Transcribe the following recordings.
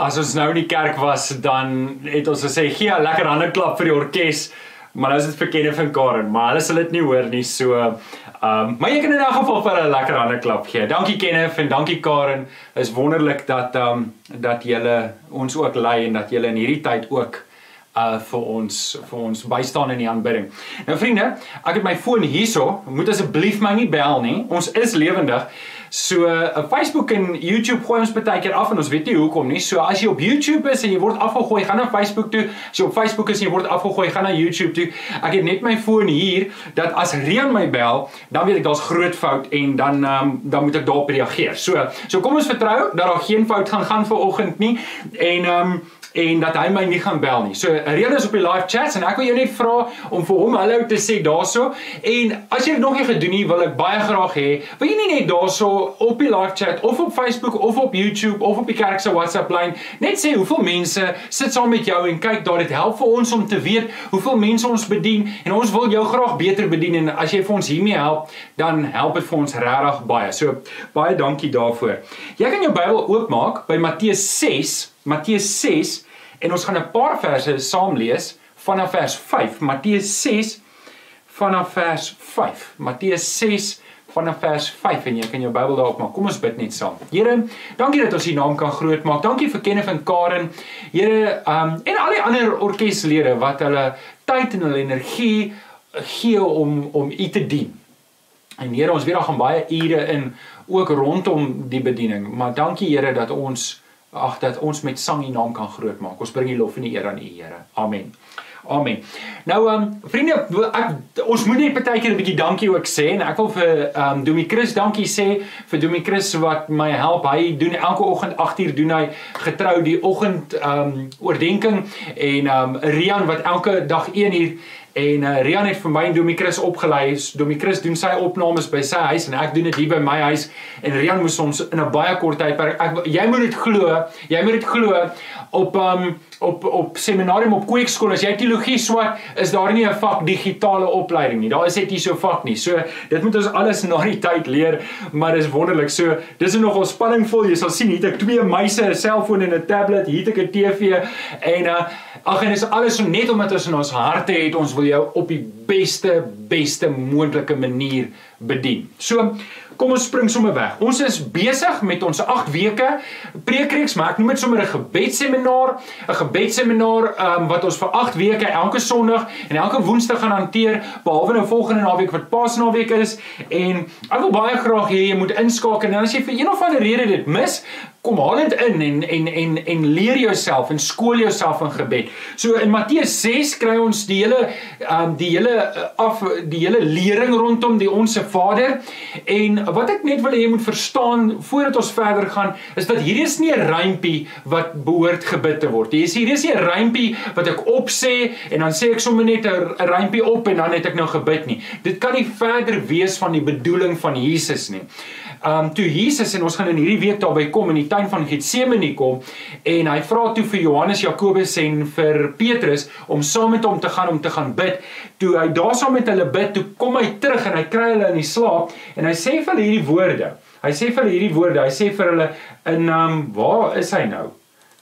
as ons nou in die kerk was, dan het ons gesê gee 'n lekker hande klap vir die orkes. Maar nou is dit vir Kenneth en Karen, maar hulle sal dit nie hoor nie. So, ehm, um, maar jy kan in 'n geval vir 'n lekker hande klap gee. Dankie Kenneth en dankie Karen. Is wonderlik dat ehm um, dat julle ons ook lei en dat julle in hierdie tyd ook uh vir ons vir ons bystaan in die aanbidding. Nou vriende, ek het my foon hierso. Moet asseblief my nie bel nie. Ons is lewendig. So uh, Facebook en YouTube gooi ons baie keer af en ons weet nie hoekom nie. So as jy op YouTube is en jy word afgegooi, gaan na Facebook toe. As jy op Facebook is en jy word afgegooi, gaan na YouTube toe. Ek het net my foon hier dat as Rian my bel, dan weet ek daar's groot fout en dan um, dan moet ek daarop reageer. So so kom ons vertrou dat daar geen fout gaan gaan vanoggend nie. En ehm um, en dat hy my nie gaan bel nie. So Rene is op die live chat en ek wil jou net vra om vir hom hallo te sê daarso. En as jy dit nog nie gedoen het, wil ek baie graag hê, wil jy nie net daarso op die live chat of op Facebook of op YouTube of op die kerk se WhatsApp lyn net sê hoeveel mense sit saam met jou en kyk daar dit help vir ons om te weet hoeveel mense ons bedien en ons wil jou graag beter bedien en as jy vir ons hiermee help, dan help dit vir ons regtig baie. So baie dankie daarvoor. Jy kan jou Bybel oopmaak by Matteus 6 Matteus 6 en ons gaan 'n paar verse saam lees vanaf vers 5. Matteus 6 vanaf vers 5. Matteus 6 vanaf vers 5 en jy kan jou Bybel daarop maak. Kom ons bid net saam. Here, dankie dat ons U naam kan groot maak. Dankie vir Kenneth en Karen. Here, um en al die ander orkeslede wat hulle tyd en hulle energie gee om om U te dien. En Here, ons weet daar gaan baie ure in ook rondom die bediening, maar dankie Here dat ons ag dat ons met sang U naam kan groot maak. Ons bring die lof en die eer aan U, Here. Amen. Amen. Nou ehm um, vriende, ek ons moet net baie keer 'n bietjie dankie ook sê en ek wil vir ehm um, Domie Chris dankie sê vir Domie Chris wat my help. Hy doen elke oggend 8uur doen hy getrou die oggend ehm um, oordeenking en ehm um, Rian wat elke dag 1uur En uh, Rian het vir my en Domie Chris opgelei. Domie Chris doen sy opnames by sy huis en ek doen dit hier by my huis. En Rian moes ons in 'n baie kort tydperk ek jy moet dit glo, jy moet dit glo op um op op seminarium op kweekskool as jy teologie swat, is daar nie 'n vak digitale opleiding nie. Daar is net nie so vak nie. So dit moet ons alles na die tyd leer, maar dis wonderlik. So dis is nogal spanningvol. Jy sal sien hier het ek twee muise, 'n selfoon en 'n tablet, hier het ek 'n TV en uh ag en dis alles net omdat ons in ons harte het ons wil jou op die beste beste moontlike manier bedien. So kom ons spring sommer weg. Ons is besig met ons 8 weke. Preekreeks, maar ek noem dit sommer 'n gebedsseminar, 'n gebedsseminar um, wat ons vir 8 weke elke Sondag en elke Woensdag gaan hanteer, behalwe nou volgende naweek wat Paasnaweek is. En ek wil baie graag hê jy moet inskakel. En as jy vir een of ander rede dit mis, kom haal dit in en en en en leer jouself en skool jouself in gebed. So in Matteus 6 kry ons die hele um die hele uh, af die hele lering rondom die onsse Vader. En wat ek net wil hê jy moet verstaan voordat ons verder gaan is dat hierdie is nie 'n rympie wat behoort gebid te word. Hier is hier is nie 'n rympie wat ek opsê en dan sê ek sommer net 'n rympie op en dan het ek nou gebid nie. Dit kan nie verder wees van die bedoeling van Jesus nie um toe Jesus en ons gaan in hierdie week daarby kom in die tuin van Getsemane kom en hy vra toe vir Johannes, Jakobus en vir Petrus om saam met hom te gaan om te gaan bid. Toe hy daar saam met hulle bid, toe kom hy terug en hy kry hulle in die slaap en hy sê vir hulle hierdie woorde. Hy sê vir hulle hierdie woorde. Hy sê vir hulle in um waar is hy nou?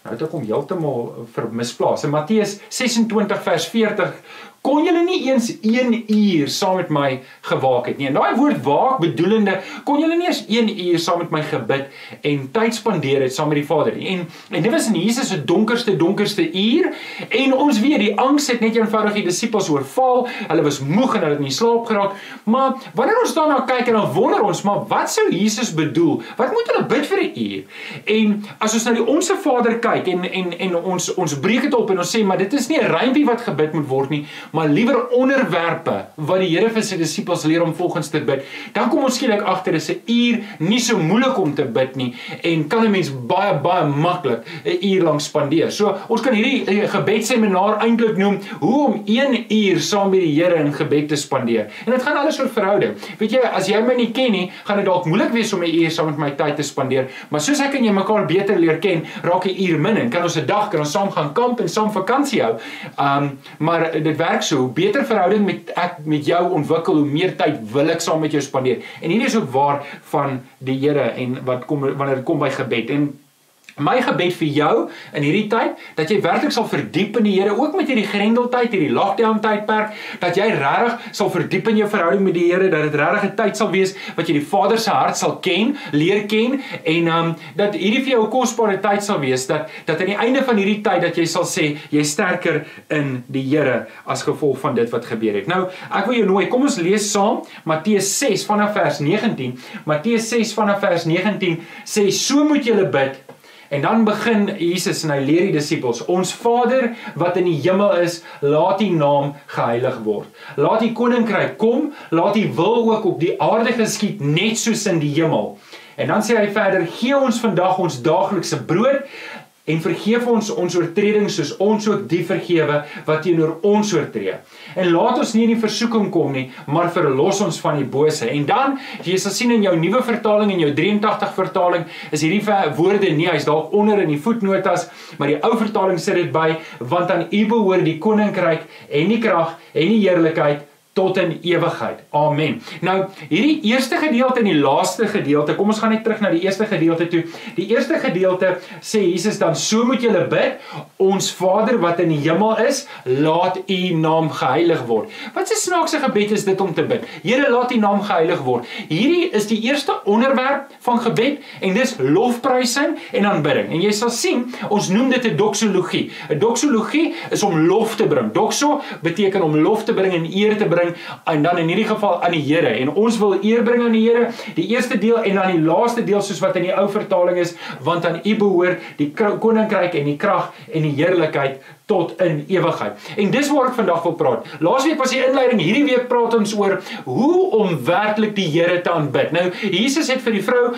Nou het ek hom heeltemal misplaas. In Matteus 26 vers 40 kon julle nie eens 1 uur saam met my gewaak het nie. En daai woord waak bedoelende kon julle nie eens 1 uur saam met my gebid en tyd spandeer het saam met die Vader nie. En en dit was in Jesus se donkerste donkerste uur en ons weet die angs het net eenvoudig die disippels oorval. Hulle was moeg en hulle het nie slaap geraak. Maar wanneer ons daarna kyk en dan wonder ons, maar wat sou Jesus bedoel? Wat moet hulle bid vir 'n uur? En as ons na die onsse Vader kyk en en en ons ons breek dit op en ons sê maar dit is nie 'n rympie wat gebid moet word nie, maar liewer onderwerpe wat die Here vir sy disippels leer om volgens te bid. Dan kom ons skielik agter dis 'n uur nie so moeilik om te bid nie en kan 'n mens baie baie maklik 'n uur lank spandeer. So ons kan hierdie gebedseminar eintlik noem hoe om 1 uur saam met die Here in gebed te spandeer. En dit gaan alles oor verhouding. Weet jy, as jy my nie ken nie, gaan dit dalk moeilik wees om 'n uur saam met my tyd te spandeer, maar soos ek en jy mekaar beter leer ken, raak 'n uur min en kan ons 'n dag kan ons saam gaan kamp en saam vakansie hou. Um maar dit werk so hoe beter verhouding met ek met jou ontwikkel, hoe meer tyd wil ek saam met jou spandeer. En hier is ook waar van die Here en wat kom wanneer dit kom by gebed. En My gebed vir jou in hierdie tyd dat jy werklik sal verdiep in die Here ook met hierdie grendeltyd, hierdie lockdown tydperk, dat jy regtig sal verdiep in jou verhouding met die Here, dat dit regtig 'n tyd sal wees wat jy die Vader se hart sal ken, leer ken en um dat hierdie vir jou 'n kosbare tyd sal wees dat dat aan die einde van hierdie tyd dat jy sal sê jy sterker in die Here as gevolg van dit wat gebeur het. Nou, ek wil jou nooi, kom ons lees saam Matteus 6 vanaf vers 19. Matteus 6 vanaf vers 19 sê so moet julle bid En dan begin Jesus en hy leer die disippels: Ons Vader wat in die hemel is, laat U naam geheilig word. Laat U koninkryk kom, laat U wil ook op die aarde geskied net soos in die hemel. En dan sê hy verder: Gee ons vandag ons daaglikse brood en vergeef ons ons oortredings soos ons ook die vergewe wat teenoor ons oortree. En laat ons nie in die versoeking kom nie, maar verlos ons van die bose. En dan, jy sal sien in jou nuwe vertaling en jou 83 vertaling, is hierdie woorde nie, hy's dalk onder in die voetnotas, maar die ou vertaling sê dit by, want aan U behoort die koninkryk en die krag en die heerlikheid tot in ewigheid. Amen. Nou, hierdie eerste gedeelte en die laaste gedeelte, kom ons gaan net terug na die eerste gedeelte toe. Die eerste gedeelte sê Jesus dan so moet julle bid, ons Vader wat in die hemel is, laat U naam geheilig word. Wat 'n snaakse gebed is dit om te bid. Here, laat U naam geheilig word. Hierdie is die eerste onderwerp van gebed en dis lofprysing en aanbidding. En jy sal sien, ons noem dit 'n doxologie. 'n Doxologie is om lof te bring. Doxo beteken om lof te bring en eer te bring en dan in hierdie geval aan die Here. En ons wil eer bring aan die Here. Die eerste deel en dan die laaste deel soos wat in die ou vertaling is want aan U behoort die koninkryk en die krag en die heerlikheid tot in ewigheid. En dis waar ek vandag wil praat. Laasweek was die inleiding, hierdie week praat ons oor hoe om werklik die Here te aanbid. Nou, Jesus het vir die vrou,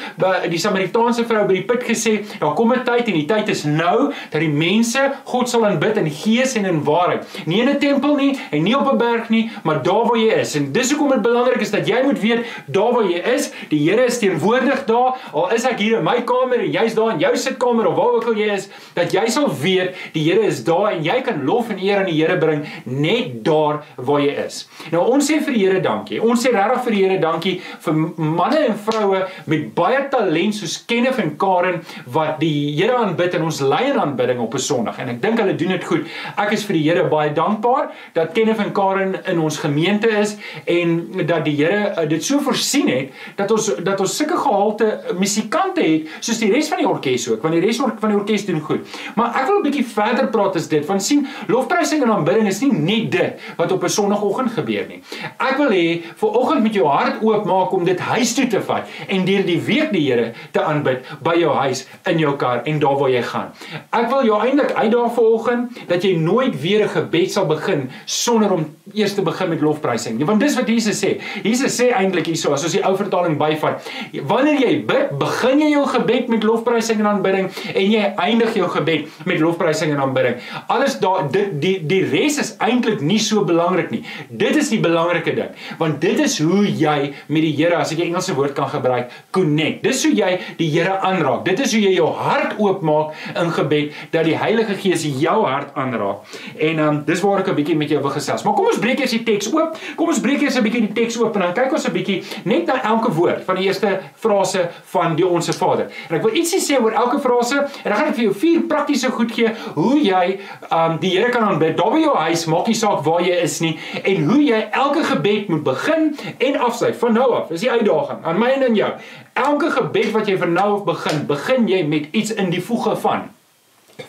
die Samaritaanse vrou by die put gesê, daar kom 'n tyd en die tyd is nou dat die mense God sal aanbid in gees en in waarheid. Nie in 'n tempel nie en nie op 'n berg nie, maar daar waar jy is. En dis hoekom dit belangrik is dat jy moet weet daar waar jy is, die Here is teenwoordig daar. Al is ek hier in my kamer en jy's daar in jou sitkamer of waar ook al jy is, dat jy sal weet die Here is daar en jy kan lof en eer aan die Here bring net daar waar jy is. Nou ons sê vir die Here dankie. Ons sê regtig vir die Here dankie vir manne en vroue met baie talent soos Kenneth en Karen wat die Here aanbid en ons lei in aanbidding op 'n Sondag en ek dink hulle doen dit goed. Ek is vir die Here baie dankbaar dat Kenneth en Karen in ons gemeente is en dat die Here uh, dit so voorsien het dat ons dat ons sulke gehalte musikante het soos die res van die orkes ook want die res van die orkes doen goed. Maar ek wil 'n bietjie verder praat as dit want sien, lofprysing en aanbidding is nie net dit wat op 'n Sondagoggend gebeur nie. Ek wil hê vir oggend met jou hart oop maak om dit huis toe te vat en deur die week die Here te aanbid by jou huis, in jou kar en daar waar jy gaan. Ek wil jou eintlik uitdaag vir oggend dat jy nooit weer 'n gebed sal begin sonder om eers te begin met lofprysing. Want dis wat Jesus sê. Jesus sê eintlik hierso as ons die ou vertaling byvat, wanneer jy bid, begin jy jou gebed met lofprysing en aanbidding en jy eindig jou gebed met lofprysing en aanbidding. Alles daar dit die die res is eintlik nie so belangrik nie. Dit is die belangrike ding, want dit is hoe jy met die Here, as ek 'n Engelse woord kan gebruik, connect. Dis hoe jy die Here aanraak. Dit is hoe jy jou hart oopmaak in gebed dat die Heilige Gees jou hart aanraak. En ehm um, dis waar ek 'n bietjie met jou wil gesels. Maar kom ons breek eers die teks oop. Kom ons breek eers 'n bietjie die teks oop en dan kyk ons 'n bietjie net na elke woord van die eerste frase van die Onse Vader. En ek wil ietsie sê oor elke frase en dan gaan ek vir jou vier praktiese goed gee hoe jy ehm um, die Here kan aanbid. Daar by jou huis, maak nie saak waar jy is nie en hoe jy elke gebed moet begin en afsluit van nou af. Dis die uitdaging aan my en aan jou. Elke gebed wat jy van nou af begin, begin jy met iets in die voege van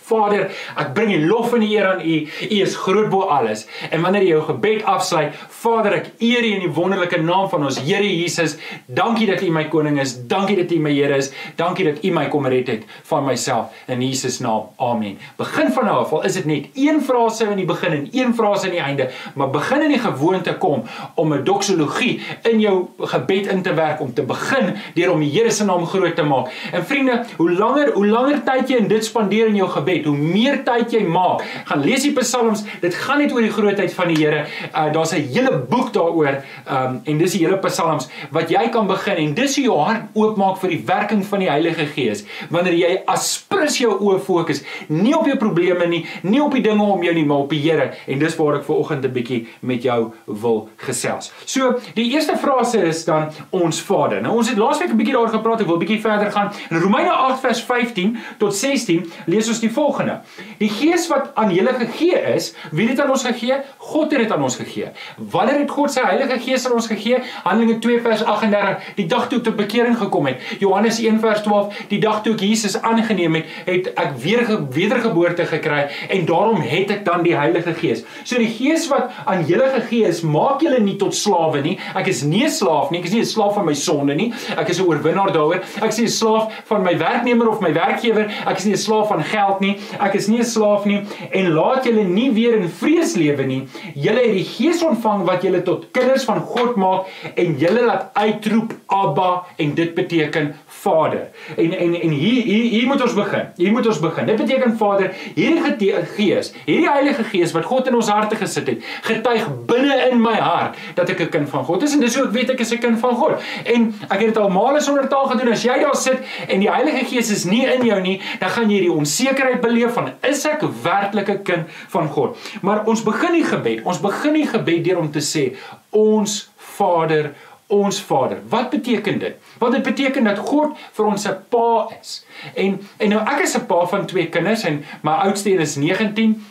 Vader, ek bring die lof en die eer aan U. U is groot bo alles. En wanneer jy jou gebed afsluit, Vader, ek eer U in die wonderlike naam van ons Here Jesus. Dankie dat U my koning is. Dankie dat U my Here is. Dankie dat U my kom red het van myself in Jesus naam. Amen. Begin van nou af, al is dit net een frase in die begin en een frase aan die einde, maar begin in die gewoonte kom om 'n doxologie in jou gebed in te werk om te begin deur om die Here se naam groot te maak. En vriende, hoe langer hoe langer tyd jy in dit spandeer in jou gebed, gebed, hoe meer tyd jy maak, gaan lees die psalms, dit gaan net oor die grootheid van die Here. Uh daar's 'n hele boek daaroor. Um en dis die hele psalms wat jy kan begin en dis hoe jou hart oopmaak vir die werking van die Heilige Gees. Wanneer jy aspres jou oë fokus, nie op jou probleme nie, nie op die dinge om jou nie, maar op die Here. En dis waar ek ver oggend 'n bietjie met jou wil gesels. So, die eerste frase is dan ons Vader. Nou ons het laasweek 'n bietjie daaroor gepraat, ek wil 'n bietjie verder gaan. In Romeine 8 vers 15 tot 16 lees ons die volgende: Die Gees wat aan julle gegee is, wie het dit aan ons gegee? God het dit aan ons gegee. Wanneer het God sy Heilige Gees aan ons gegee? Handelinge 2 vers 38, die dag toe ek tot bekering gekom het. Johannes 1 vers 12, die dag toe ek Jesus aangeneem het, het ek weer wedergeboorte gekry en daarom het ek dan die Heilige Gees. So die Gees wat aan julle gegee is, maak julle nie tot slawe nie. Ek is nie 'n slaaf nie, ek is nie 'n slaaf van my sonde nie. Ek is 'n oorwinnaar daaroor. Ek is nie 'n slaaf van my werknemer of my werkgewer. Ek is nie 'n slaaf van geld nie. Ek is nie 'n slaaf nie en laat julle nie weer in vrees lewe nie. Julle het die Gees ontvang wat julle tot kinders van God maak en julle laat uitroep Abba en dit beteken Vader. En en en hier hier hier moet ons begin. Hier moet ons begin. Dit beteken Vader, hierdie Gees, hierdie Heilige Gees wat God in ons harte gesit het, getuig binne in my hart dat ek 'n kind van God is en dis hoe ek weet ek is 'n kind van God. En ek het dit al male sonder taal gedoen. As jy daar sit en die Heilige Gees is nie in jou nie, dan gaan jy die onsekerheid beleef van is ek werklik 'n kind van God. Maar ons begin die gebed. Ons begin die gebed deur om te sê ons Vader ons Vader. Wat beteken dit? Wat dit beteken dat God vir ons 'n pa is. En en nou ek is 'n pa van twee kinders en my oudste een is 19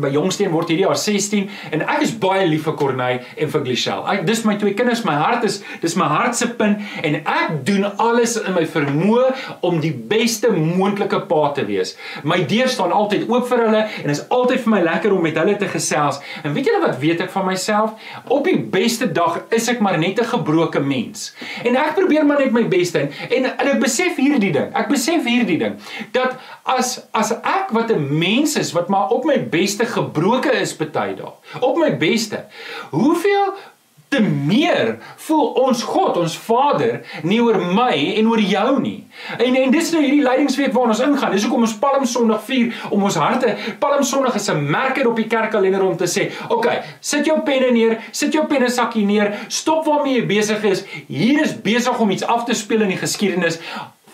by Jongsteen word hierdie jaar 16 en ek is baie lief vir Corneille en vir Glichelle. Ek dis my twee kinders, my hart is dis my hart se punt en ek doen alles in my vermoë om die beste moontlike pa te wees. My deur staan altyd oop vir hulle en is altyd vir my lekker om met hulle te gesels. En weet julle wat weet ek van myself? Op die beste dag is ek maar net 'n gebroke mens. En ek probeer maar net my beste en en, en ek besef hierdie ding. Ek besef hierdie ding dat as as ek wat 'n mens is wat maar op my beste beste gebroke is baie dae. Op my beste. Hoeveel te meer voel ons God, ons Vader, nie oor my en oor jou nie. En en dis nou hierdie leidingsweek waarna ons ingaan. Dis hoekom ons Palm Sondag vier om ons harte. Palm Sondag is 'n merker op die kerkkalender om te sê, "Oké, okay, sit jou penne neer, sit jou pennesakkie neer, stop waarmee jy besig is. Hier is besig om iets af te speel in die geskiedenis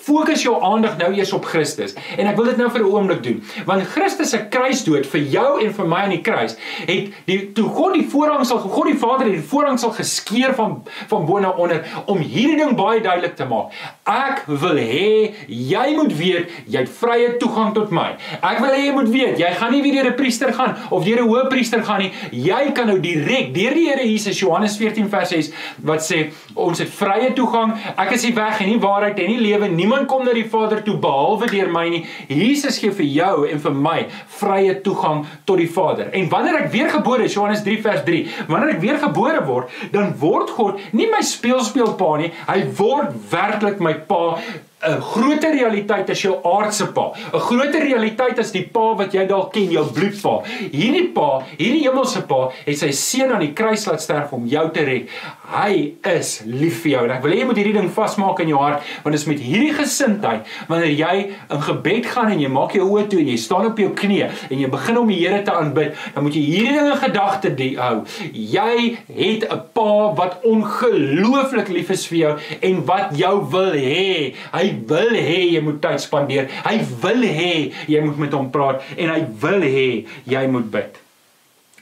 fokus jou aandag nou eers op Christus. En ek wil dit nou vir 'n oomblik doen. Want Christus se kruisdood vir jou en vir my aan die kruis het die toe God die voorhang sal God die Vader het die voorhang sal geskeur van van bo na onder om hierdie ding baie duidelik te maak. Ek wil hê jy moet weet jy het vrye toegang tot my. Ek wil hê jy moet weet jy gaan nie weer deur 'n priester gaan of deur 'n hoëpriester gaan nie. Jy kan nou direk deur die Here Jesus Johannes 14 vers 6 wat sê ons het vrye toegang. Ek is die weg en die waarheid en die lewe. Niemand Niemand kom na die Vader toe behalwe deur my nie. Jesus gee vir jou en vir my vrye toegang tot die Vader. En wanneer ek weergebore is, Johannes 3 vers 3, wanneer ek weergebore word, dan word God nie my speelspeelpa nie. Hy word werklik my pa 'n groter realiteit as jou aardse pa. 'n Groter realiteit as die pa wat jy dalk ken, jou bloedpa. Hierdie pa, hierdie hemelse pa, het sy seun aan die kruis laat sterf om jou te red. Hy is lief vir jou. En ek wil hê jy moet hierdie ding vasmaak in jou hart, want dit is met hierdie gesindheid wanneer jy in gebed gaan en jy maak jou oë toe en jy staan op jou knieë en jy begin om die Here te aanbid, dan moet jy hierdie ding in gedagte hou. Jy het 'n pa wat ongelooflik lief is vir jou en wat jou wil hê. Hy Hy wil hê jy moet tyd spandeer. Hy wil hê jy moet met hom praat en hy wil hê jy moet bid.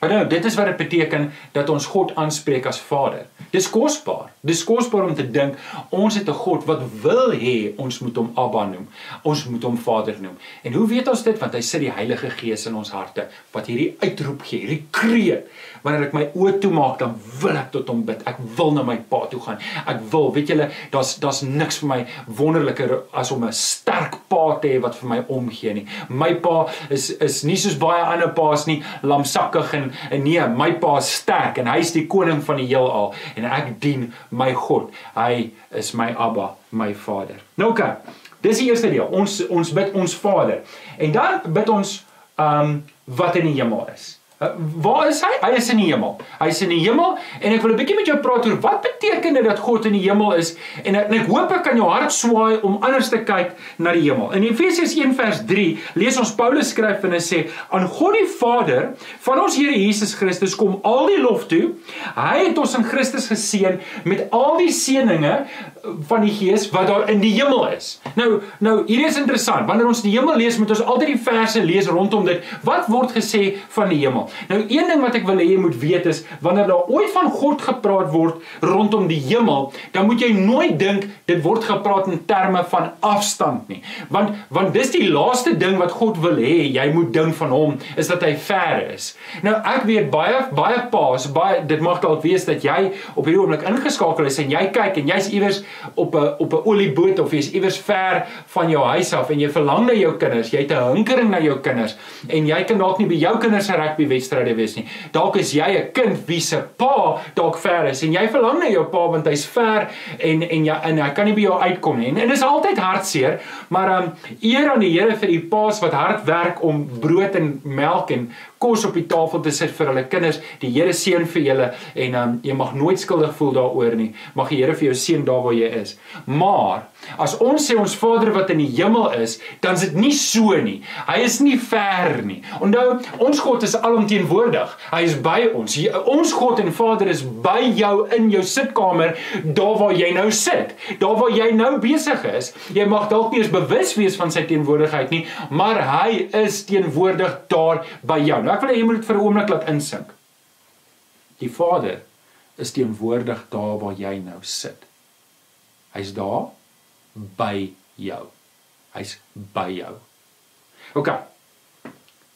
Nou, dit is wat dit beteken dat ons God aanspreek as Vader. Dis kosbaar. Dis kosbaar om te dink ons het 'n God wat wil hê ons moet hom Abba noem. Ons moet hom Vader noem. En hoe weet ons dit? Want hy sit die Heilige Gees in ons harte wat hierdie uitroep gee, hierdie kreet. Wanneer ek my oë toemaak, dan wil ek tot hom bid. Ek wil na my Pa toe gaan. Ek wil, weet julle, daar's daar's niks vir my wonderliker as om 'n sterk Pa te hê wat vir my omgee nie. My Pa is is nie soos baie ander pa's nie, lamsakkig en en nee, my Pa is sterk en hy is die koning van die heelal en ek dien my God. Hy is my Abba, my Vader. Nou oké. Okay, dis die eerste deel. Ons ons bid ons Vader. En dan bid ons um wat in die hemel is. Uh, waar is hy? Hy is in die hemel. Hy is in die hemel en ek wil 'n bietjie met jou praat oor wat beteken dit dat God in die hemel is en, en ek hoop ek kan jou hart swaai om anders te kyk na die hemel. In Efesiërs 1 vers 3 lees ons Paulus skryf en hy sê aan God die Vader van ons Here Jesus Christus kom al die lof toe. Hy het ons in Christus geseën met al die seëninge van die Gees wat daar in die hemel is. Nou nou hier is interessant. Wanneer ons die hemel lees, moet ons altyd die verse lees rondom dit. Wat word gesê van die hemel? Nou een ding wat ek wil hê jy moet weet is wanneer daar ooit van God gepraat word rondom die hemel, dan moet jy nooit dink dit word gepraat in terme van afstand nie. Want want dis die laaste ding wat God wil hê jy moet dink van hom is dat hy ver is. Nou ek weet baie baie paas, baie dit mag dalk wees dat jy op hierdie oomblik ingeskakel is en jy kyk en jy's iewers op 'n op 'n olieboot of jy's iewers ver van jou huis af en jy verlang na jou kinders, jy het 'n hinkering na jou kinders en jy kan dalk nie by jou kinders se rugby wedstryde wees nie. Dalk is jy 'n kind wie se pa dalk ver is en jy verlang na jou pa want hy's ver en en ja en hy kan nie by jou uitkom nie. En, en dit is altyd hartseer, maar ehm um, eer aan die Here vir die paas wat hard werk om brood en melk en kos op die tafel te sit vir hulle kinders. Die Here seën vir julle en um, jy mag nooit skuldig voel daaroor nie. Mag die Here vir jou seën daar waar jy is. Maar as ons sê ons Vader wat in die hemel is, dan is dit nie so nie. Hy is nie ver nie. Onthou, ons God is alomteenwoordig. Hy is by ons. Ons God en Vader is by jou in jou sitkamer, daar waar jy nou sit. Daar waar jy nou besig is. Jy mag dalk nie eens bewus wees van sy teenwoordigheid nie, maar hy is teenwoordig daar by jou. Nou ek wil hê jy moet dit vir 'n oomblik laat insink. Die Vader is teenwoordig daar waar jy nou sit. Hy's daar by jou. Hy's by jou. OK.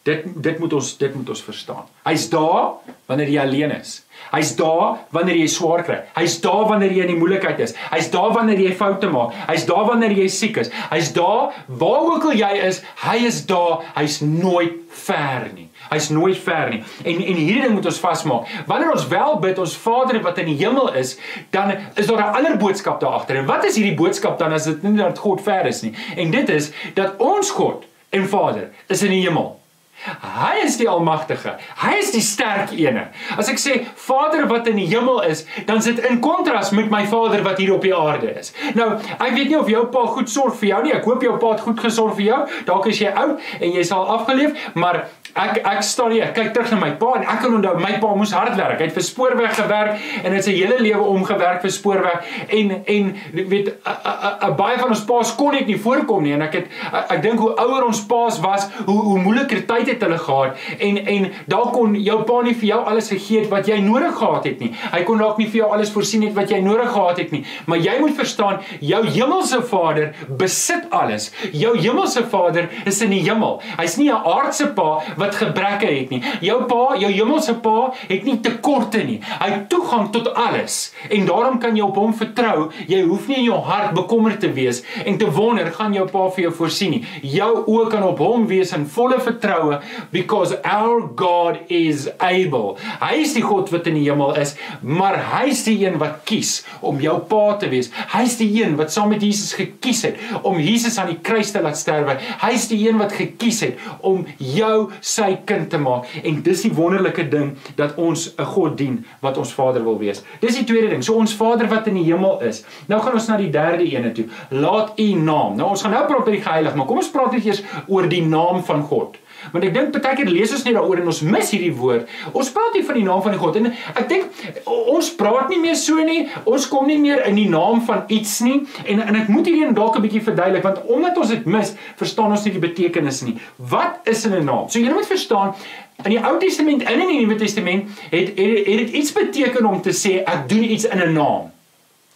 Dit dit moet ons dit moet ons verstaan. Hy's daar wanneer jy alleen is. Hy's daar wanneer jy swaar kry. Hy's daar wanneer jy in die moeilikheid is. Hy's daar wanneer jy foute maak. Hy's daar wanneer jy siek is. Hy's daar waar ook al jy is, hy is daar. Hy's nooit ver nie. Hy's nooit ver nie. En en hierdie ding moet ons vasmaak. Wanneer ons wel bid ons Vader wat in die hemel is, dan is daar 'n ander boodskap daar agter. En wat is hierdie boodskap dan as dit nie dat God ver is nie? En dit is dat ons God en Vader is in die hemel. Hy is die almagtige. Hy is die sterk ene. As ek sê Vader wat in die hemel is, dan sit in kontras met my Vader wat hier op die aarde is. Nou, ek weet nie of jou pa goed sorg vir jou nie. Ek hoop jou pa het goed gesorg vir jou. Dalk is jy oud en jy sal afgeleef, maar Ek ek staan hier, ek kyk terug na my pa en ek kan onthou my pa moes hard werk. Hy het vir spoorweg gewerk en het sy hele lewe omgewerk vir spoorweg en en weet a, a, a, a, baie van ons pa's kon net nie voorkom nie en ek het ek, ek dink hoe ouer ons pa's was, hoe hoe moeiliker tyd het hulle gehad en en daar kon jou pa nie vir jou alles gegee het wat jy nodig gehad het nie. Hy kon dalk nie vir jou alles voorsien het wat jy nodig gehad het nie. Maar jy moet verstaan, jou hemelse Vader besit alles. Jou hemelse Vader is in die hemel. Hy's nie 'n aardse pa wat gebreke het nie. Jou pa, jou hemelse pa, het nie tekorte nie. Hy het toegang tot alles en daarom kan jy op hom vertrou. Jy hoef nie in jou hart bekommerd te wees en te wonder gaan jou pa vir jou voorsien nie. Jou oë kan op hom wees in volle vertroue because our God is able. Hy is die God wat in die hemel is, maar hy is die een wat kies om jou pa te wees. Hy is die een wat saam met Jesus gekies het om Jesus aan die kruis te laat sterwe. Hy is die een wat gekies het om jou sy kind te maak en dis die wonderlike ding dat ons 'n God dien wat ons Vader wil wees. Dis die tweede ding. So ons Vader wat in die hemel is. Nou gaan ons na die derde ene toe. Laat U naam. Nou ons gaan nou praat oor die heilig, maar kom ons praat net eers oor die naam van God. Want ek dink baie keer lees ons net daaroor en ons mis hierdie woord. Ons praat nie van die naam van die God en ek dink ons praat nie meer so nie. Ons kom nie meer in die naam van iets nie. En en ek moet hierdie dalk 'n bietjie verduidelik want omdat ons dit mis, verstaan ons nie die betekenis nie. Wat is 'n naam? So jy moet verstaan In die Ou Testament en in die Nuwe Testament het het dit iets beteken om te sê ek doen iets in 'n naam.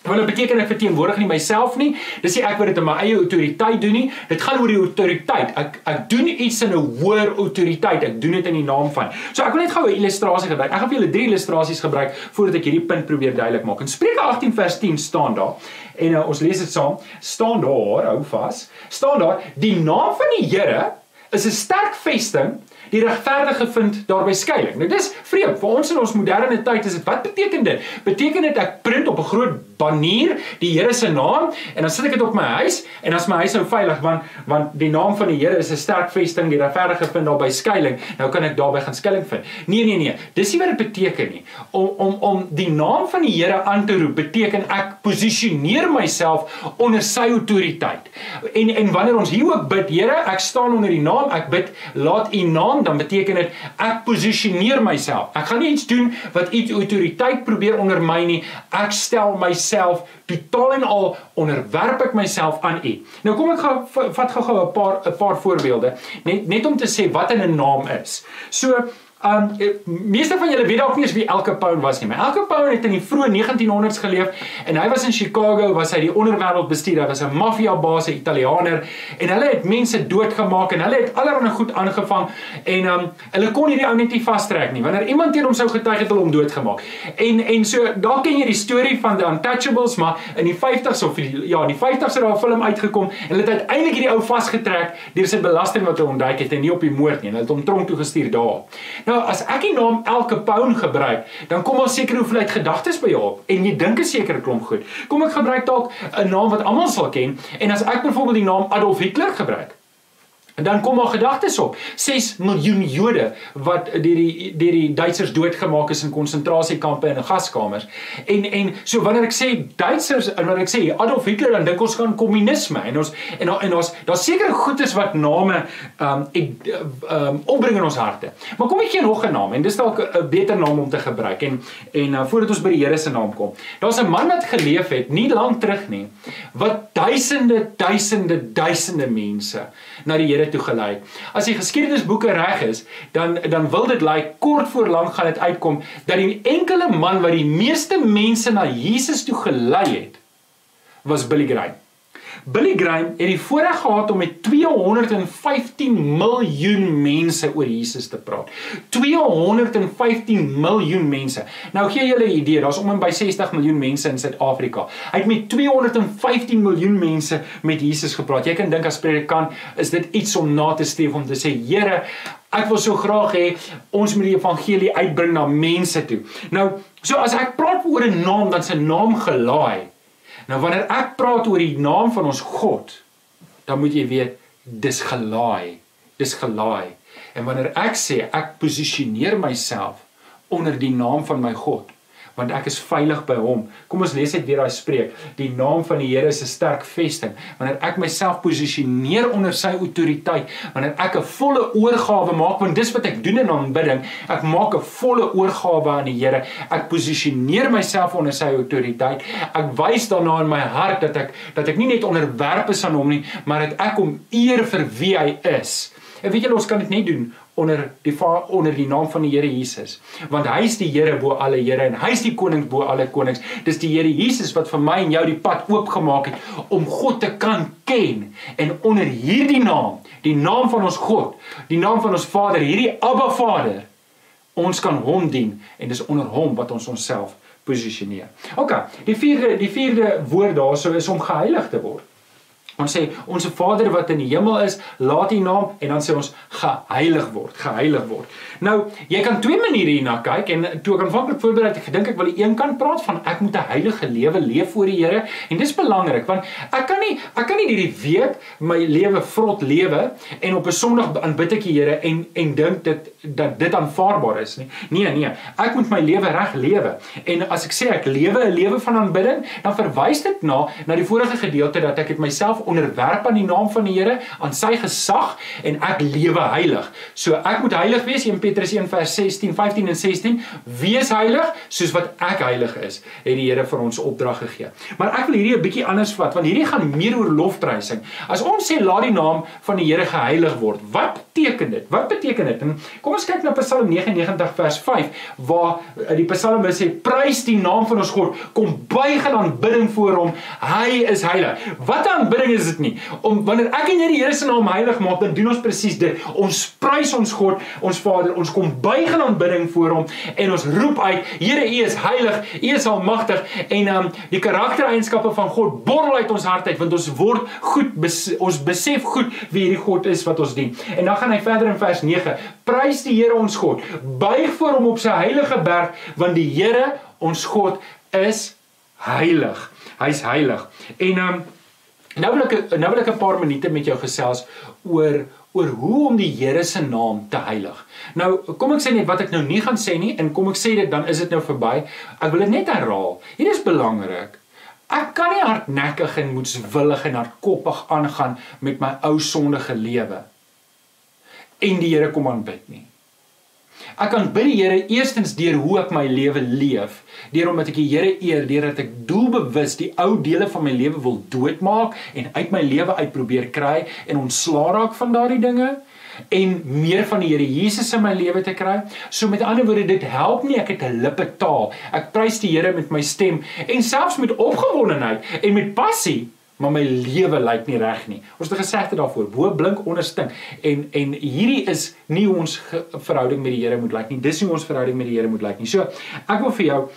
Want dit beteken ek verteenwoordig nie myself nie. Dis nie ek wat dit in my eie autoriteit doen nie. Dit gaan oor die autoriteit. Ek ek doen iets in 'n hoër autoriteit. Ek doen dit in die naam van. So ek wil net gou 'n illustrasie gebruik. Ek gaan vir julle drie illustrasies gebruik voordat ek hierdie punt probeer duidelik maak. In Spreuke 18 vers 10 staan daar en uh, ons lees dit saam. Staan daar, hou vas. Staan daar: Die naam van die Here is 'n sterk vesting die regverdige vind daarby skuilings. Nou dis vreemd. Vir ons in ons moderne tyd is dit wat beteken dit? Beteken dit ek print op 'n groot banier die Here se naam en dan sit ek dit op my huis en dan is my huis nou veilig want want die naam van die Here is 'n sterk vesting die regverdige vind daar by skuilings. Nou kan ek daarby gaan skuilings vind. Nee nee nee. Dis nie wat dit beteken nie. Om om om die naam van die Here aan te roep beteken ek posisioneer myself onder sy autoriteit. En en wanneer ons hier ook bid Here ek staan onder die naam ek bid laat u naam dan beteken dit ek posisioneer myself ek gaan nie iets doen wat u autoriteit probeer ondermyn nie ek stel myself totaal en al onderwerp ek myself aan U. Nou kom ek gaan vat gou-gou 'n paar 'n paar voorbeelde net net om te sê wat 'n naam is. So Um meeste van julle weet dalk nie wie Al Capone was nie. Maar Al Capone het in die vroeë 1900s geleef en hy was in Chicago, was hy die onderwêreld bestuur. Hy was 'n maffia baas, 'n Italianer en hulle het mense doodgemaak en hulle het allerlei goed aangevang en um hulle kon hierdie ou net nie vastrek nie. Wanneer iemand teen hom sou getuig het, hulle hom doodgemaak. En en so dalk ken jy die storie van The Untouchables, maar in die 50s of die, ja, in die 50s het daar 'n film uitgekom en hulle het uiteindelik hierdie ou vasgetrek deur sy belasting wat hy ontduik het en nie op die moord nie. Hulle het hom tronk toe gestuur daar. Nou Nou as ek die naam elke pound gebruik, dan kom daar seker hoeveelheid gedagtes by jou op en jy dink 'n sekere klomp goed. Kom ek gebruik dalk 'n naam wat almal sal ken en as ek byvoorbeeld die naam Adolf Hitler gebruik, En dan kom maar gedagtes op. 6 miljoen Jode wat deur die deur die Duitsers doodgemaak is in konsentrasiekampe en in gaskamers. En en so wanneer ek sê Duitsers en wanneer ek sê Adolf Hitler dan dink ons gaan kommunisme en ons en en ons daar seker goedes wat name ehm um, ehm um, opbring in ons harte. Maar kom ek gee nog 'n naam en dis dalk 'n beter naam om te gebruik en en uh, voordat ons by die Here se naam kom. Daar's 'n man wat geleef het nie lank terug nie wat duisende duisende duisende mense na die Here Here toe gelei. As die geskiedenisboeke reg is, dan dan wil dit lyk like, kort voor lank gaan dit uitkom dat die enkele man wat die meeste mense na Jesus toe gelei het, was Billy Graham. Billy Graham het die voorreg gehad om met 215 miljoen mense oor Jesus te praat. 215 miljoen mense. Nou gee julle 'n idee, daar's om en by 60 miljoen mense in Suid-Afrika. Hy het met 215 miljoen mense met Jesus gepraat. Jy kan dink as predikant is dit iets om na te streef om te sê, Here, ek wil so graag hê ons moet die evangelie uitbring na mense toe. Nou, so as ek praat oor 'n naam, dan se naam gelaai Nou wanneer ek praat oor die naam van ons God, dan moet jy weet dis gelaai. Dis gelaai. En wanneer ek sê ek posisioneer myself onder die naam van my God, want ek is veilig by hom. Kom ons lees net weer daai spreek. Die naam van die Here is 'n sterk vesting. Wanneer ek myself posisioneer onder sy autoriteit, wanneer ek 'n volle oorgawe maak, want dis wat ek doen in aanbidding, ek maak 'n volle oorgawe aan die Here. Ek posisioneer myself onder sy autoriteit. Ek wys daarna in my hart dat ek dat ek nie net onderwerp is aan hom nie, maar dat ek hom eer vir wie hy is. En weet julle ons kan dit nie doen onder die onder die naam van die Here Jesus. Want hy is die Here bo alle Here en hy is die koning bo alle konings. Dis die Here Jesus wat vir my en jou die pad oopgemaak het om God te kan ken en onder hierdie naam, die naam van ons God, die naam van ons Vader, hierdie Abba Vader, ons kan hom dien en dis onder hom wat ons onsself posisioneer. OK, die vierde die vierde woord daarso is om geheilig te word. Ons sê onsse Vader wat in die hemel is, laat U naam en dan sê ons geheilig word, geheilig word. Nou, jy kan twee maniere hierna kyk en toe ek aanvanklik voorberei het, ek gedink ek wil die een kant praat van ek moet 'n heilige lewe leef voor die Here en dis belangrik want ek kan nie ek kan nie hierdie week my lewe vrot lewe en op 'n Sondag aanbid ek die Here en en dink dit dat dit aanvaarbaar is nie. Nee, nee. Ek moet my lewe reg lewe. En as ek sê ek lewe 'n lewe van aanbidding, dan verwys dit na na die vorige gedeelte dat ek dit myself onderwerp aan die naam van die Here, aan sy gesag en ek lewe heilig. So ek moet heilig wees, 1 Petrus 1 vers 16, 15 en 16. Wees heilig soos wat ek heilig is, het die Here vir ons opdrag gegee. Maar ek wil hierdie 'n bietjie anders vat, want hierdie gaan meer oor lofprysing. As ons sê laat die naam van die Here geheilig word, wat beteken dit? Wat beteken dit? En kom ons kyk na Psalm 99 vers 5 waar eh, die psalmis sê prys die naam van ons God, kom buig in aanbidding voor hom. Hy is heilig. Wat 'n aanbidding is dit nie. Om wanneer ek en jy die Here se naam heilig maak, dan doen ons presies dit. Ons prys ons God, ons Vader, ons kom buig in aanbidding voor hom en ons roep uit, Here, U is heilig, U is almagtig en um die karaktereienskappe van God borrel uit ons hart uit want ons word goed bes, ons besef goed wie hierdie God is wat ons dien. En dan gaan hy verder in vers 9. Prys die Here ons God. Buig voor hom op sy heilige berg want die Here ons God is heilig. Hy's heilig. En um, nou wil ek nou wil ek 'n paar minute met jou gesels oor oor hoe om die Here se naam te heilig. Nou, kom ek sê net wat ek nou nie gaan sê nie en kom ek sê dit dan is dit nou verby. Ek wil dit net herhaal. Hier is belangrik. Ek kan nie hardnekkig en moedswillig en hardkoppig aangaan met my ou sondige lewe en die Here kom aanbid nie. Ek kan bid die Here eerstens deur hoe ek my lewe leef, deur omdat ek die Here eer, deurdat ek doelbewus die ou dele van my lewe wil doodmaak en uit my lewe uit probeer kry en ontslaa raak van daardie dinge en meer van die Here Jesus in my lewe te kry. So met ander woorde, dit help nie ek het 'n lippe taal. Ek prys die Here met my stem en selfs met opgewondenheid en met passie maar my lewe lyk nie reg nie. Ons het 'n gesegde daarvoor, bo blink onder stink. En en hierdie is nie ons verhouding met die Here moet lyk nie. Dis nie ons verhouding met die Here moet lyk nie. So, ek wil vir jou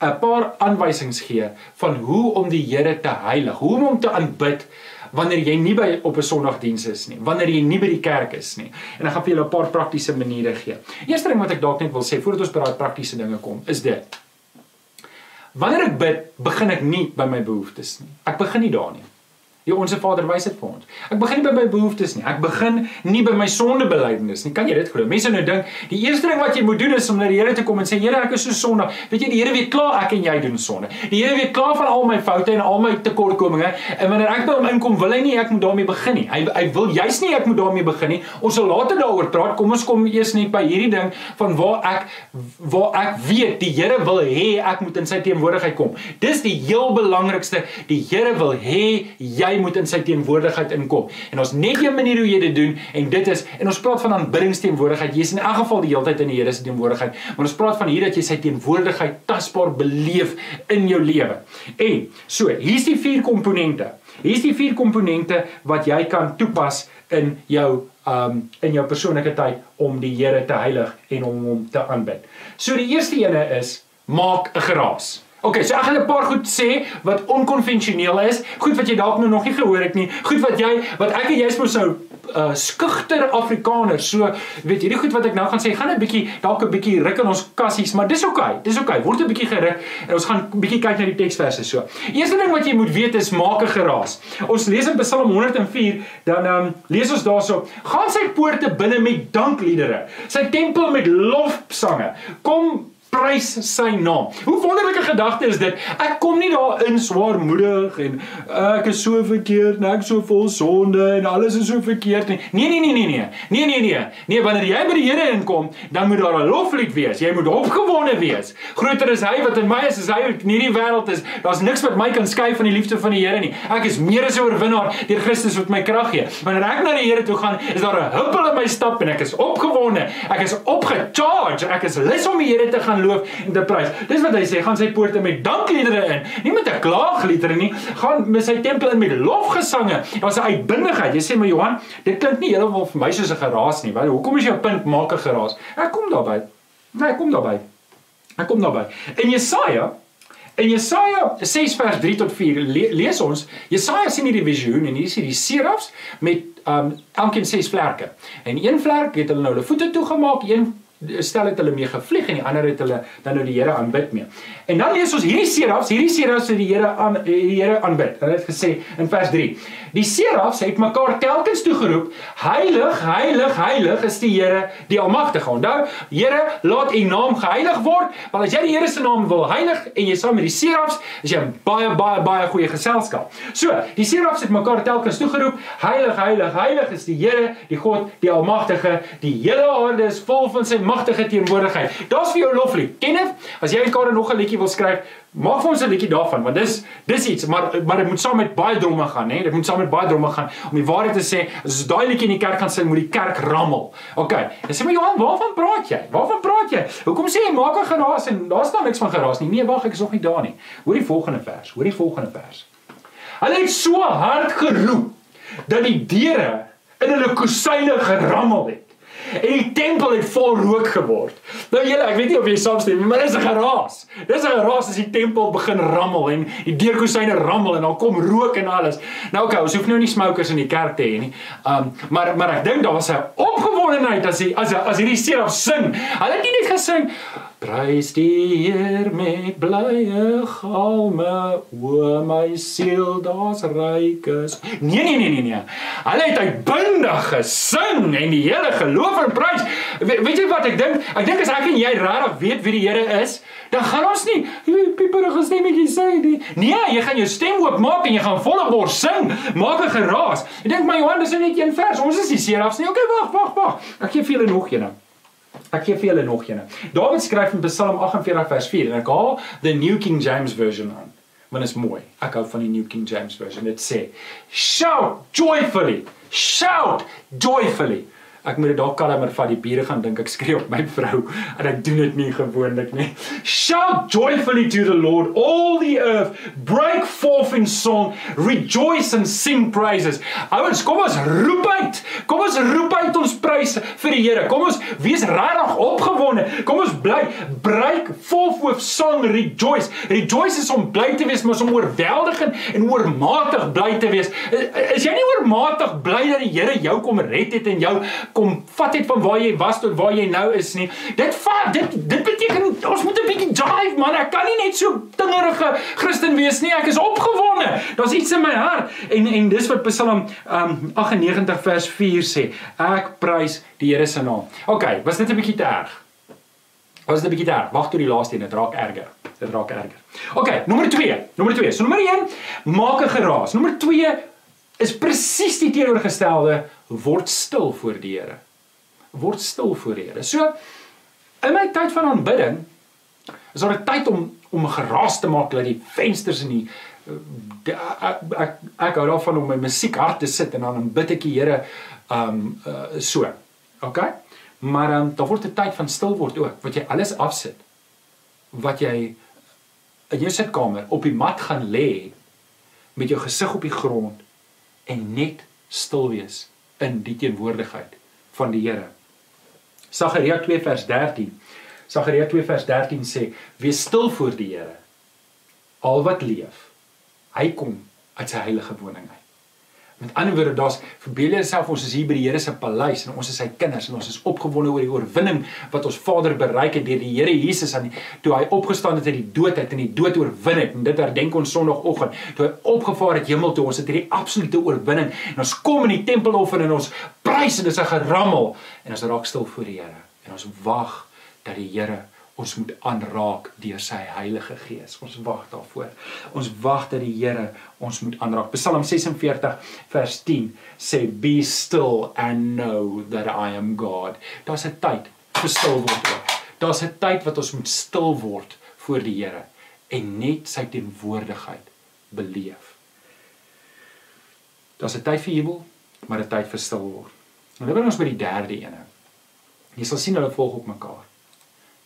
'n paar aanwysings gee van hoe om die Here te heilig, hoe om hom te aanbid wanneer jy nie by op 'n Sondagdiens is nie, wanneer jy nie by die kerk is nie. En ek gaan vir julle 'n paar praktiese maniere gee. Eerste ding wat ek dalk net wil sê voordat ons by daai praktiese dinge kom, is dit. Wanneer ek bid, begin ek nie by my behoeftes nie. Ek begin nie daar nie. Die onsse Vader wys dit vir ons. Ek begin nie by my behoeftes nie. Ek begin nie by my sondebelydenis nie. Kan jy dit glo? Mense nou dink die eerste ding wat jy moet doen is om na die Here te kom en sê Here, ek is so sondig. Weet jy, die Here weet klaar ek en jy doen sonde. Die Here weet klaar van al my foute en al my tekortkominge. En wanneer ek by hom inkom, wil hy nie ek moet daarmee begin nie. Hy hy wil juis nie ek moet daarmee begin nie. Ons sal later daaroor praat. Kom ons kom eers net by hierdie ding van waar ek waar ek weet die Here wil hê ek moet in sy teenwoordigheid kom. Dis die heel belangrikste. Die Here wil hê jy jy moet in sy teenwoordigheid inkom. En ons net een manier hoe jy dit doen en dit is en ons praat van aanbiddingsteenwoordigheid. Jy's in elk geval die hele tyd in die Here se teenwoordigheid. Maar ons praat van hier dat jy sy teenwoordigheid tasbaar beleef in jou lewe. En so, hier's die vier komponente. Hier's die vier komponente wat jy kan toepas in jou um in jou persoonlike tyd om die Here te heilig en om hom te aanbid. So die eerste ene is maak 'n geraas. Okay, so ek gaan 'n paar goed sê wat onkonvensioneel is, goed wat jy dalk nou nog nie gehoor het nie, goed wat jy wat ek en jy sou sou uh skugter Afrikaners. So, weet jy, die goed wat ek nou gaan sê, gaan 'n bietjie dalk 'n bietjie ruk in ons kassies, maar dis oukei. Okay, dis oukei. Okay, word 'n bietjie geruk en ons gaan bietjie kyk na die teksverse so. Eerste ding wat jy moet weet is maak 'n geraas. Ons lees in Psalm 104, dan um, lees ons daarso: "Gaan sy poorte binne met dankliedere, sy tempel met lofsange. Kom prys sy naam. Hoe wonderlike gedagte is dit. Ek kom nie daar in swaarmoedig en ek is so verkeerd, ek is so vol sonde en alles is so verkeerd nie. Nee nee nee nee nee. Nee nee nee. Nee, wanneer jy by die Here inkom, dan moet daar 'n loflied wees. Jy moet opgewonde wees. Groter is hy wat in my is as hy in hierdie wêreld is. Daar's niks wat my kan skei van die liefde van die Here nie. Ek is meer as 'n oorwinnaar deur Christus wat my krag gee. Wanneer ek na die Here toe gaan, is daar 'n huppel in my stap en ek is opgewonde. Ek is opgecharge. Ek is lus om die Here te gaan loof en te prys. Dis wat hy sê, gaan sy poorte met dankliedere in, nie met 'n klaagliedere nie, gaan met sy tempel in met lofgesange. Daar's 'n uitbundigheid. Jy sê maar Johan, dit klink nie heeltemal vir my soos 'n geraas nie. Wat hoekom is jou punt maak 'n geraas? Ek kom daarby. Nee, ek kom daarby. Ek kom daarby. En Jesaja In Jesaja 6 vers 3 tot 4 le lees ons Jesaja sien hierdie visioen en hier is hierdie serafs met um elkeen ses vlerke. En een vlerk het hulle nou hulle voete toegemaak, een stel het hulle mee gevlieg en die ander het hulle dan nou die Here aanbid mee. En dan lees ons hierdie serafs, hierdie serafs het die Here aan die Here aanbid. Hulle het gesê in vers 3. Die serafs het mekaar telkens toegeroep: Heilig, heilig, heilig is die Here, die Almagtige. Onthou, Here, laat U naam geheilig word, want as jy die Here se naam wil heilig en jy saam met die serafs, is jy baie baie baie goeie geselskap. So, die serafs het mekaar telkens toegeroep: Heilig, heilig, heilig is die Here, die God, die Almagtige. Die hele aarde is vol van sy magtige teenwoordigheid. Daar's vir jou loflied. Kenneth, as jy eendag nog 'n liedjie wil skryf, maak vir ons 'n liedjie daarvan, want dis dis iets, maar maar dit moet saam met baie dromme gaan, hè? Dit moet saam met baie dromme gaan om die waarheid te sê. As daai liedjie in die kerk gaan sing, moet die kerk rammel. OK. Dan sê maar Johan, waarvan praat jy? Waarvan praat jy? Hoekom sê jy maak 'n geraas en daar staan niks van geraas nie? Nee, wag, ek is nog nie daar nie. Hoor die volgende vers. Hoor die volgende vers. Hulle het so hard geroep dat die deure in hulle kusyne gerammel het en die tempel het vol rook geword. Nou julle, ek weet nie of jy saamstem nie, maar dis 'n geraas. Dis 'n geraas as die tempel begin rammel en die deurkusyne rammel en dan kom rook en alles. Nou okay, ons hoef nou nie smokers in die kerk te hê nie. Um maar maar ek dink daar was 'n opgewondenheid as hy as as hierdie seraf sing. Hulle het nie net gesing Prys die Heer met blye galme, o my siel, daar's rykes. Nee nee nee nee nee. Hulle het uitbundig gesing en die hele geloof en prys. We, weet jy wat ek dink? Ek dink as ek en jy regtig weet wie die Here is, dan gaan ons nie pieperige stemmetjie sê nie. Nee, jy gaan jou stem oopmaak en jy gaan volle bors sing. Maak 'n geraas. Ek dink my Johan, dis net een vers. Ons is nie serafs nie. Okay, wag, wag, wag. Ek gee vir julle nog een. Ek gee vir julle nog een. Dawid skryf in Psalm 48 vers 4 en ek haal the New King James version aan. Want dit is mooi. Ek hou van die New King James version. Dit sê: Shout joyfully. Shout joyfully. Ek moet dit dalk kalmer vat. Die bure gaan dink ek skree op my vrou en ek doen dit nie gewoonlik nie. Shout joyfully to the Lord, all the earth. Break forth in song, rejoice and sing praises. Ouens, kom ons roep uit. Kom ons roep uit ons pryse vir die Here. Kom ons wees regtig opgewonde. Kom ons bly break forth with song, rejoice. Rejoice is om bly te wees, maar om oorweldigend en oormatig bly te wees. Is jy nie oormatig bly dat die Here jou kom red het en jou kom vat het van waar jy was tot waar jy nou is nie. Dit vat dit dit beteken ons moet 'n bietjie drive man. Ek kan nie net so tingerige Christen wees nie. Ek is opgewonde. Daar's iets in my hart. En en dis wat Psalm um 98 vers 4 sê. Ek prys die Here se naam. OK, was dit 'n bietjie te erg? Was dit 'n bietjie te erg? Wag tot die laaste een, dit raak erger. Dit raak erger. OK, nommer 2. Nommer 2. So nommer 1, maak 'n geraas. Nommer 2 is presies die teenoorgestelde word stil voor die Here. Word stil voor die Here. So in my tyd van aanbidding is daar 'n tyd om om 'n geraas te maak dat die vensters in die ek ek, ek hou daarvan om my musiek hard te sit en dan aanbid ek die Here um uh, so. OK? Maar um, daar word 'n tyd van stil word ook wat jy alles afsit. Wat jy in jou sitkamer op die mat gaan lê met jou gesig op die grond en net stil wees in die teenwoordigheid van die Here. Sagaria 2 vers 13. Sagaria 2 vers 13 sê: "Wees stil voor die Here, al wat leef. Hy kom uit sy heilige woning uit." Met ander woorde, daar's verbeel jouself ons is hier by die Here se paleis en ons is sy kinders en ons is opgewonde oor die oorwinning wat ons Vader bereik het deur die Here Jesus aan die, toe hy opgestaan het uit die dood uit en die dood oorwin het. En dit herdenk ons Sondagoggend toe hy opgevaar het hemel toe. Ons het hierdie absolute oorwinning en ons kom in die tempeloffer en ons prys en dis 'n gerammel en ons raak stil voor die Here en ons wag dat die Here ons moet aanraak deur sy Heilige Gees. Ons wag daarvoor. Ons wag dat die Here ons moet aanraak. Psalm 46 vers 10 sê be still and know that I am God. Daar's 'n tyd vir stil word. Daar's 'n tyd wat ons moet stil word voor die Here en net sy teenwoordigheid beleef. Daar's 'n tyd vir jubel, maar 'n tyd vir stil word. En nou bring ons by die derde ene. Jy sal sien hulle volg op mekaar.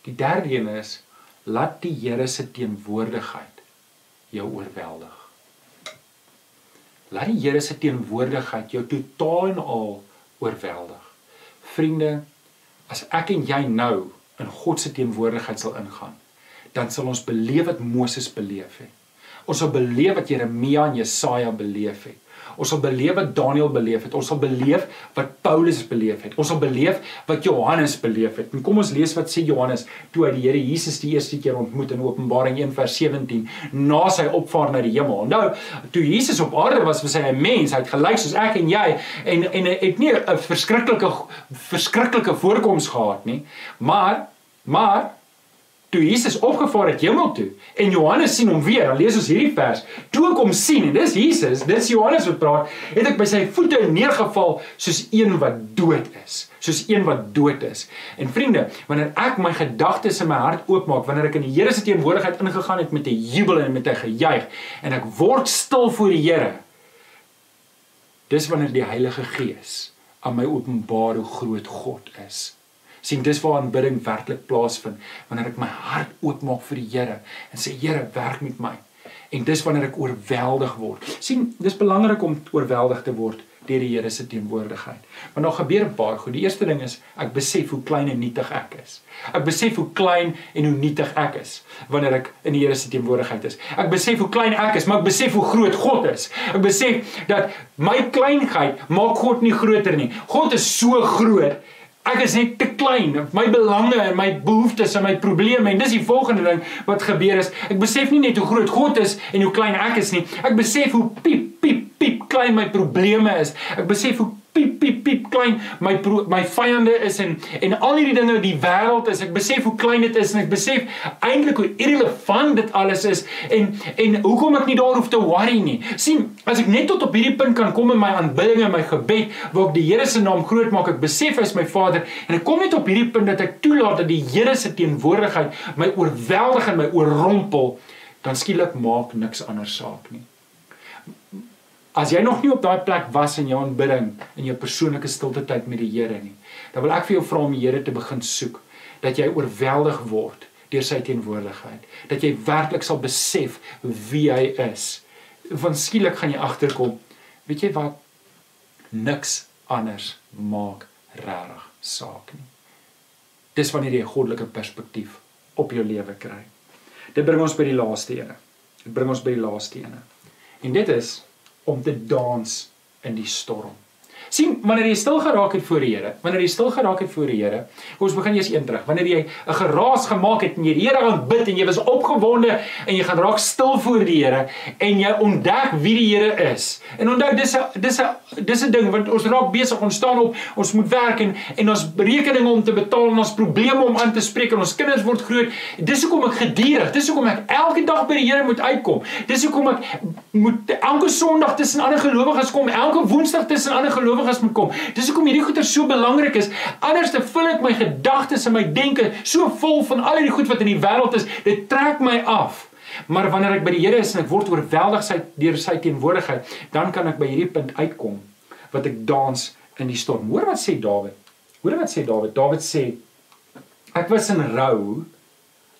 Die derde een is laat die Here se teenwoordigheid jou oorweldig. Laat die Here se teenwoordigheid jou totaal en al oorweldig. Vriende, as ek en jy nou in God se teenwoordigheid sal ingaan, dan sal ons beleef wat Moses beleef het. Ons sal beleef wat Jeremia en Jesaja beleef het. Ons sal beleef wat Daniël beleef het. Ons sal beleef wat Paulus beleef het. Ons sal beleef wat Johannes beleef het. En kom ons lees wat sê Johannes toe hy die Here Jesus die eerste keer ontmoet in Openbaring 1:17 na sy opvaart na die hemel. Nou, toe Jesus op aarde was, was hy 'n mens. Hy het gelyk soos ek en jy en en het nie 'n verskriklike verskriklike voorkoms gehad nie. Maar maar toe Jesus opgevaar het hemel toe en Johannes sien hom weer, dan lees ons hierdie vers. Toe ek hom sien en dis Jesus, dis Johannes wat praat, het ek by sy voete neergeval soos een wat dood is, soos een wat dood is. En vriende, wanneer ek my gedagtes in my hart oopmaak, wanneer ek in die Here se teenwoordigheid ingegaan het met 'n jubel en met 'n gejuig en ek word stil voor die Here, dis wanneer die Heilige Gees aan my openbaar hoe groot God is sien dis waar aanbidding werklik plaasvind wanneer ek my hart oopmaak vir die Here en sê Here werk met my. En dis wanneer ek oorweldig word. Sien dis belangrik om oorweldig te word deur die Here se teenwoordigheid. Want daar gebeur 'n paar goed. Die eerste ding is ek besef hoe klein en nietig ek is. Ek besef hoe klein en hoe nietig ek is wanneer ek in die Here se teenwoordigheid is. Ek besef hoe klein ek is maar ek besef hoe groot God is. Ek besef dat my kleinheid maak God nie groter nie. God is so groot Ek is net te klein. My belange en my behoeftes en my probleme en dis die volgende ding wat gebeur is. Ek besef nie net hoe groot God is en hoe klein ek is nie. Ek besef hoe piep piep piep klein my probleme is. Ek besef hoe piep piep piep klein. My my vyande is en en al hierdie dinge in die wêreld is. Ek besef hoe klein dit is en ek besef eintlik hoe irrelevant dit alles is en en hoekom ek nie daar hoef te worry nie. Sien as ek net tot op hierdie punt kan kom in my aanbidding en my gebed waar ek die Here se naam groot maak ek besef hy is my Vader en ek kom net op hierdie punt dat ek toelaat dat die Here se teenwoordigheid my oorweldig en my oorrompel dan skielik maak niks anders saak nie As jy nog nie op daai plek was in jou aanbidding in jou persoonlike stilte tyd met die Here nie, dan wil ek vir jou vra om die Here te begin soek, dat jy oorweldig word deur sy teenwoordigheid, dat jy werklik sal besef wie hy is. Van skielik gaan jy agterkom, weet jy wat niks anders maak regtig saak nie. Dis wanneer jy 'n goddelike perspektief op jou lewe kry. Dit bring ons by die laaste ene. Dit bring ons by die laaste ene. En dit is om te dans in die storm sien wanneer jy stil geraak het voor die Here wanneer jy stil geraak het voor die Here ons begin eers een terug. Wanneer jy 'n geraas gemaak het en jy die Here aanbid en jy was opgewonde en jy gaan raak stil voor die Here en jy ontdek wie die Here is. En onthou dis 'n dis 'n dis 'n ding want ons raak besig ons staan op ons moet werk en en ons rekeninge om te betaal en ons probleme om aan te spreek en ons kinders word groot. Dis hoekom ek geduldig dis hoekom ek elke dag by die Here moet uitkom. Dis hoekom ek moet elke Sondag tussen ander gelowiges kom elke Woensdag tussen ander gelowiges gelowiges moet kom. Dis hoekom hierdie goeie so belangrik is. Anders te vul ek my gedagtes en my denke so vol van al hierdie goed wat in die wêreld is, dit trek my af. Maar wanneer ek by die Here is en ek word oorweldig deur sy teenwoordigheid, dan kan ek by hierdie punt uitkom wat ek dans in die storm. Hoor wat sê Dawid? Hoor wat sê Dawid? Dawid sê ek was in rou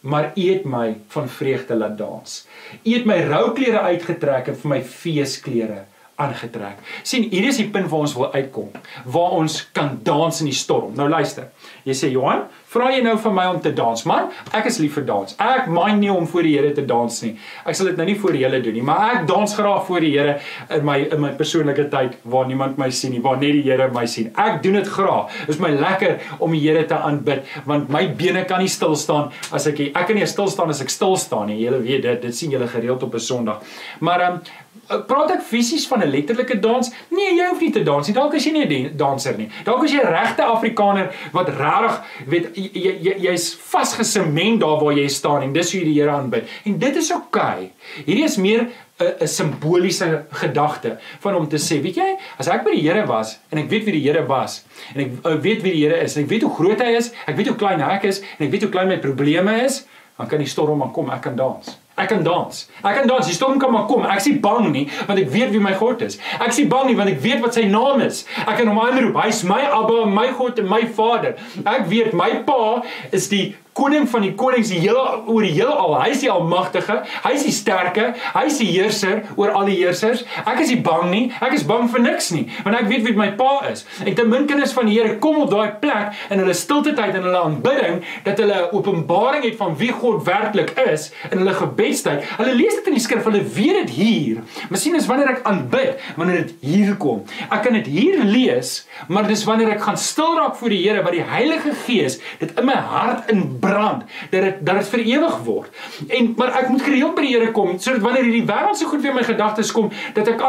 maar u het my van vreugde laat dans. U het my rouklere uitgetrek en vir my feesklere aangetrek. sien hier is die punt waar ons wil uitkom, waar ons kan dans in die storm. Nou luister. Jy sê Johan, vra jy nou vir my om te dans? Man, ek is lief vir dans. Ek mind nie om voor die Here te dans nie. Ek sal dit nou nie voor hele doen nie, maar ek dans graag voor die Here in my in my persoonlike tyd waar niemand my sien nie, waar net die Here my sien. Ek doen dit graag. Dit is my lekker om die Here te aanbid want my bene kan nie stil staan as ek ek kan nie stil staan as ek stil staan nie. Julle weet dit, dit sien julle gereeld op 'n Sondag. Maar ehm um, praat ek fisies van 'n letterlike dans? Nee, jy hoef nie te dans nie. Dalk is jy nie 'n danser nie. Dalk is jy 'n regte Afrikaner wat regtig weet jy jy's jy vasgesement daar waar jy staan en dis hoe jy die Here aanbid. En dit is oukei. Okay. Hierdie is meer 'n simboliese gedagte van om te sê, weet jy, as ek by die Here was en ek weet wie die Here was en ek, ek weet wie die Here is en ek weet hoe groot hy is, ek weet hoe klein ek is en ek weet hoe klein my probleme is, dan kan die storm maar kom, ek kan dans. Ek kan dans. Ek kan dans. Die storm kan maar kom. Ek is nie bang nie want ek weet wie my God is. Ek is nie bang nie want ek weet wat sy naam is. Ek kan hom aanroep. Hy's my Abba, my God en my Vader. Ek weet my Pa is die koning van die konings die hele oor die hele al. Hy is die almagtige, hy is die sterke, hy is die heerser oor al die heersers. Ek is nie bang nie. Ek is bang vir niks nie, want ek weet wie my pa is. En te min kinders van die Here kom op daai plek in hulle stilte tyd en hulle aanbidding dat hulle 'n openbaring het van wie God werklik is in hulle gebedstyd. Hulle lees dit in die skrif, hulle weet dit hier. Miskien is wanneer ek aanbid, wanneer dit hier kom. Ek kan dit hier lees, maar dis wanneer ek gaan stil raak voor die Here wat die Heilige Gees dit in my hart in brand dat dit dat dit vir ewig word. En maar ek moet gereeld by die Here kom sodat wanneer hierdie wêreld so goed weer my gedagtes kom dat ek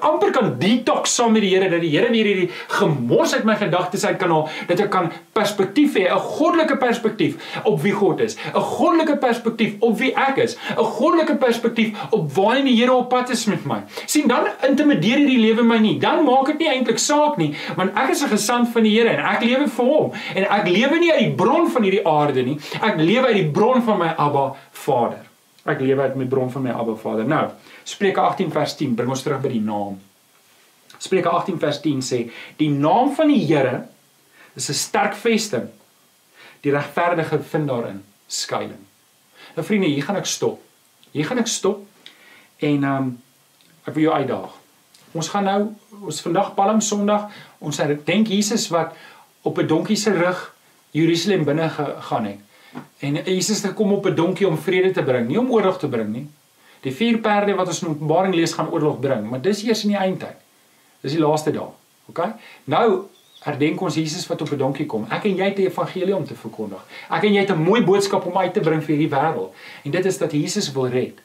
amper kan detox saam met die Here dat die Here weer hierdie gemors uit my gedagtes uit kan haal dat ek kan perspektief hê, 'n goddelike perspektief op wie God is, 'n goddelike perspektief op wie ek is, 'n goddelike perspektief op waarheen die Here op pad is met my. sien dan intimideer hierdie lewe my nie. Dan maak dit nie eintlik saak nie, want ek is 'n gesand van die Here en ek lewe vir hom en ek lewe nie uit die bron van hierdie aarde nie. Ek lewe uit die bron van my Abba Vader. Ek lewe uit my bron van my Abba Vader. Nou, Spreuke 18 vers 10 bring ons terug by die naam. Spreuke 18 vers 10 sê: "Die naam van die Here is 'n sterk vesting. Die regverdige vind daarin skuilings." Nou vriende, hier gaan ek stop. Hier gaan ek stop en ehm um, ek wil jou uitdaag. Ons gaan nou ons vandag Palm Sondag, ons dink Jesus wat op 'n donkie se rug Jerusalem binne gegaan het. En Jesus het gekom op 'n donkie om vrede te bring, nie om oorlog te bring nie. Die vier perde wat ons in Openbaring lees gaan oorlog bring, maar dis eers in die eindtyd. Dis die laaste dag. OK? Nou herdenk ons Jesus wat op 'n donkie kom. Ek en jy het die evangelie om te verkondig. Ek en jy het 'n mooi boodskap om uit te bring vir hierdie wêreld. En dit is dat Jesus wil red.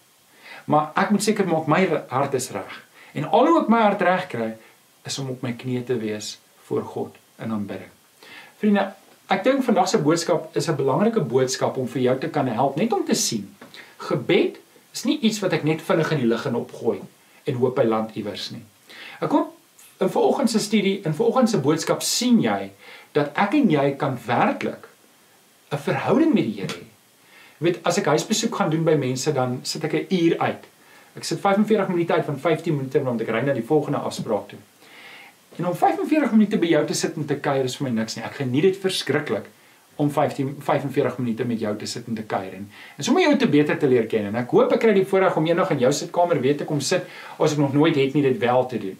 Maar ek moet seker maak my hart is reg. En al hoe ek my hart reg kry, is om op my knieë te wees voor God in aanbidding. Vriende, ek dink vandag se boodskap is 'n belangrike boodskap om vir jou te kan help net om te sien. Gebed is nie iets wat ek net vinnig in die lug en opgooi en hoop hy land iewers nie. Ek kom in vanoggend se studie, in vanoggend se boodskap sien jy dat ek en jy kan werklik 'n verhouding met die Here hê. Jy weet, as ek huisbesoek gaan doen by mense, dan sit ek 'n uur uit. Ek sit 45 minute uit van 15 minute om te ry na die volgende afspraak toe. En om 45 minute by jou te sit en te kuier is vir my niks nie. Ek geniet dit verskriklik om 15 45 minute met jou te sit en te kuier en, en sommer jou te beter te leer ken. En ek hoop ek kry die voorreg om eendag in jou sitkamer weet ek om sit as ek nog nooit het nie dit wel te doen.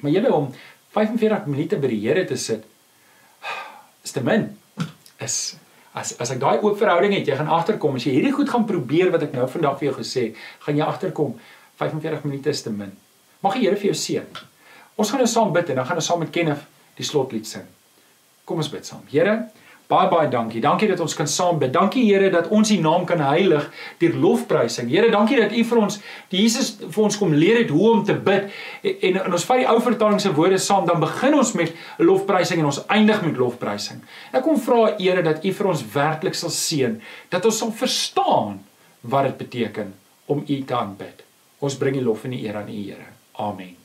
Maar julle om 45 minute by die Here te sit is te min. Is as as ek daai oop verhouding het, jy gaan agterkom as jy hierdie goed gaan probeer wat ek nou vandag vir jou gesê, gaan jy agterkom 45 minute is te min. Mag die Here vir jou seën. Ons gaan nou saam bid en dan gaan ons saam met Kenneth die slotlied sing. Kom ons bid saam. Here, Baie baie dankie. Dankie dat ons kan saam bid. Dankie Here dat ons U naam kan heilig deur lofprysing. Here, dankie dat U vir ons die Jesus vir ons kom leer het hoe om te bid. En, en ons vat die ou vertaling se woorde saam, dan begin ons met lofprysing en ons eindig met lofprysing. Ek kom vra Here dat U vir ons werklik sal seën, dat ons sal verstaan wat dit beteken om U te aanbid. Ons bring die lof en die eer aan U Here. Amen.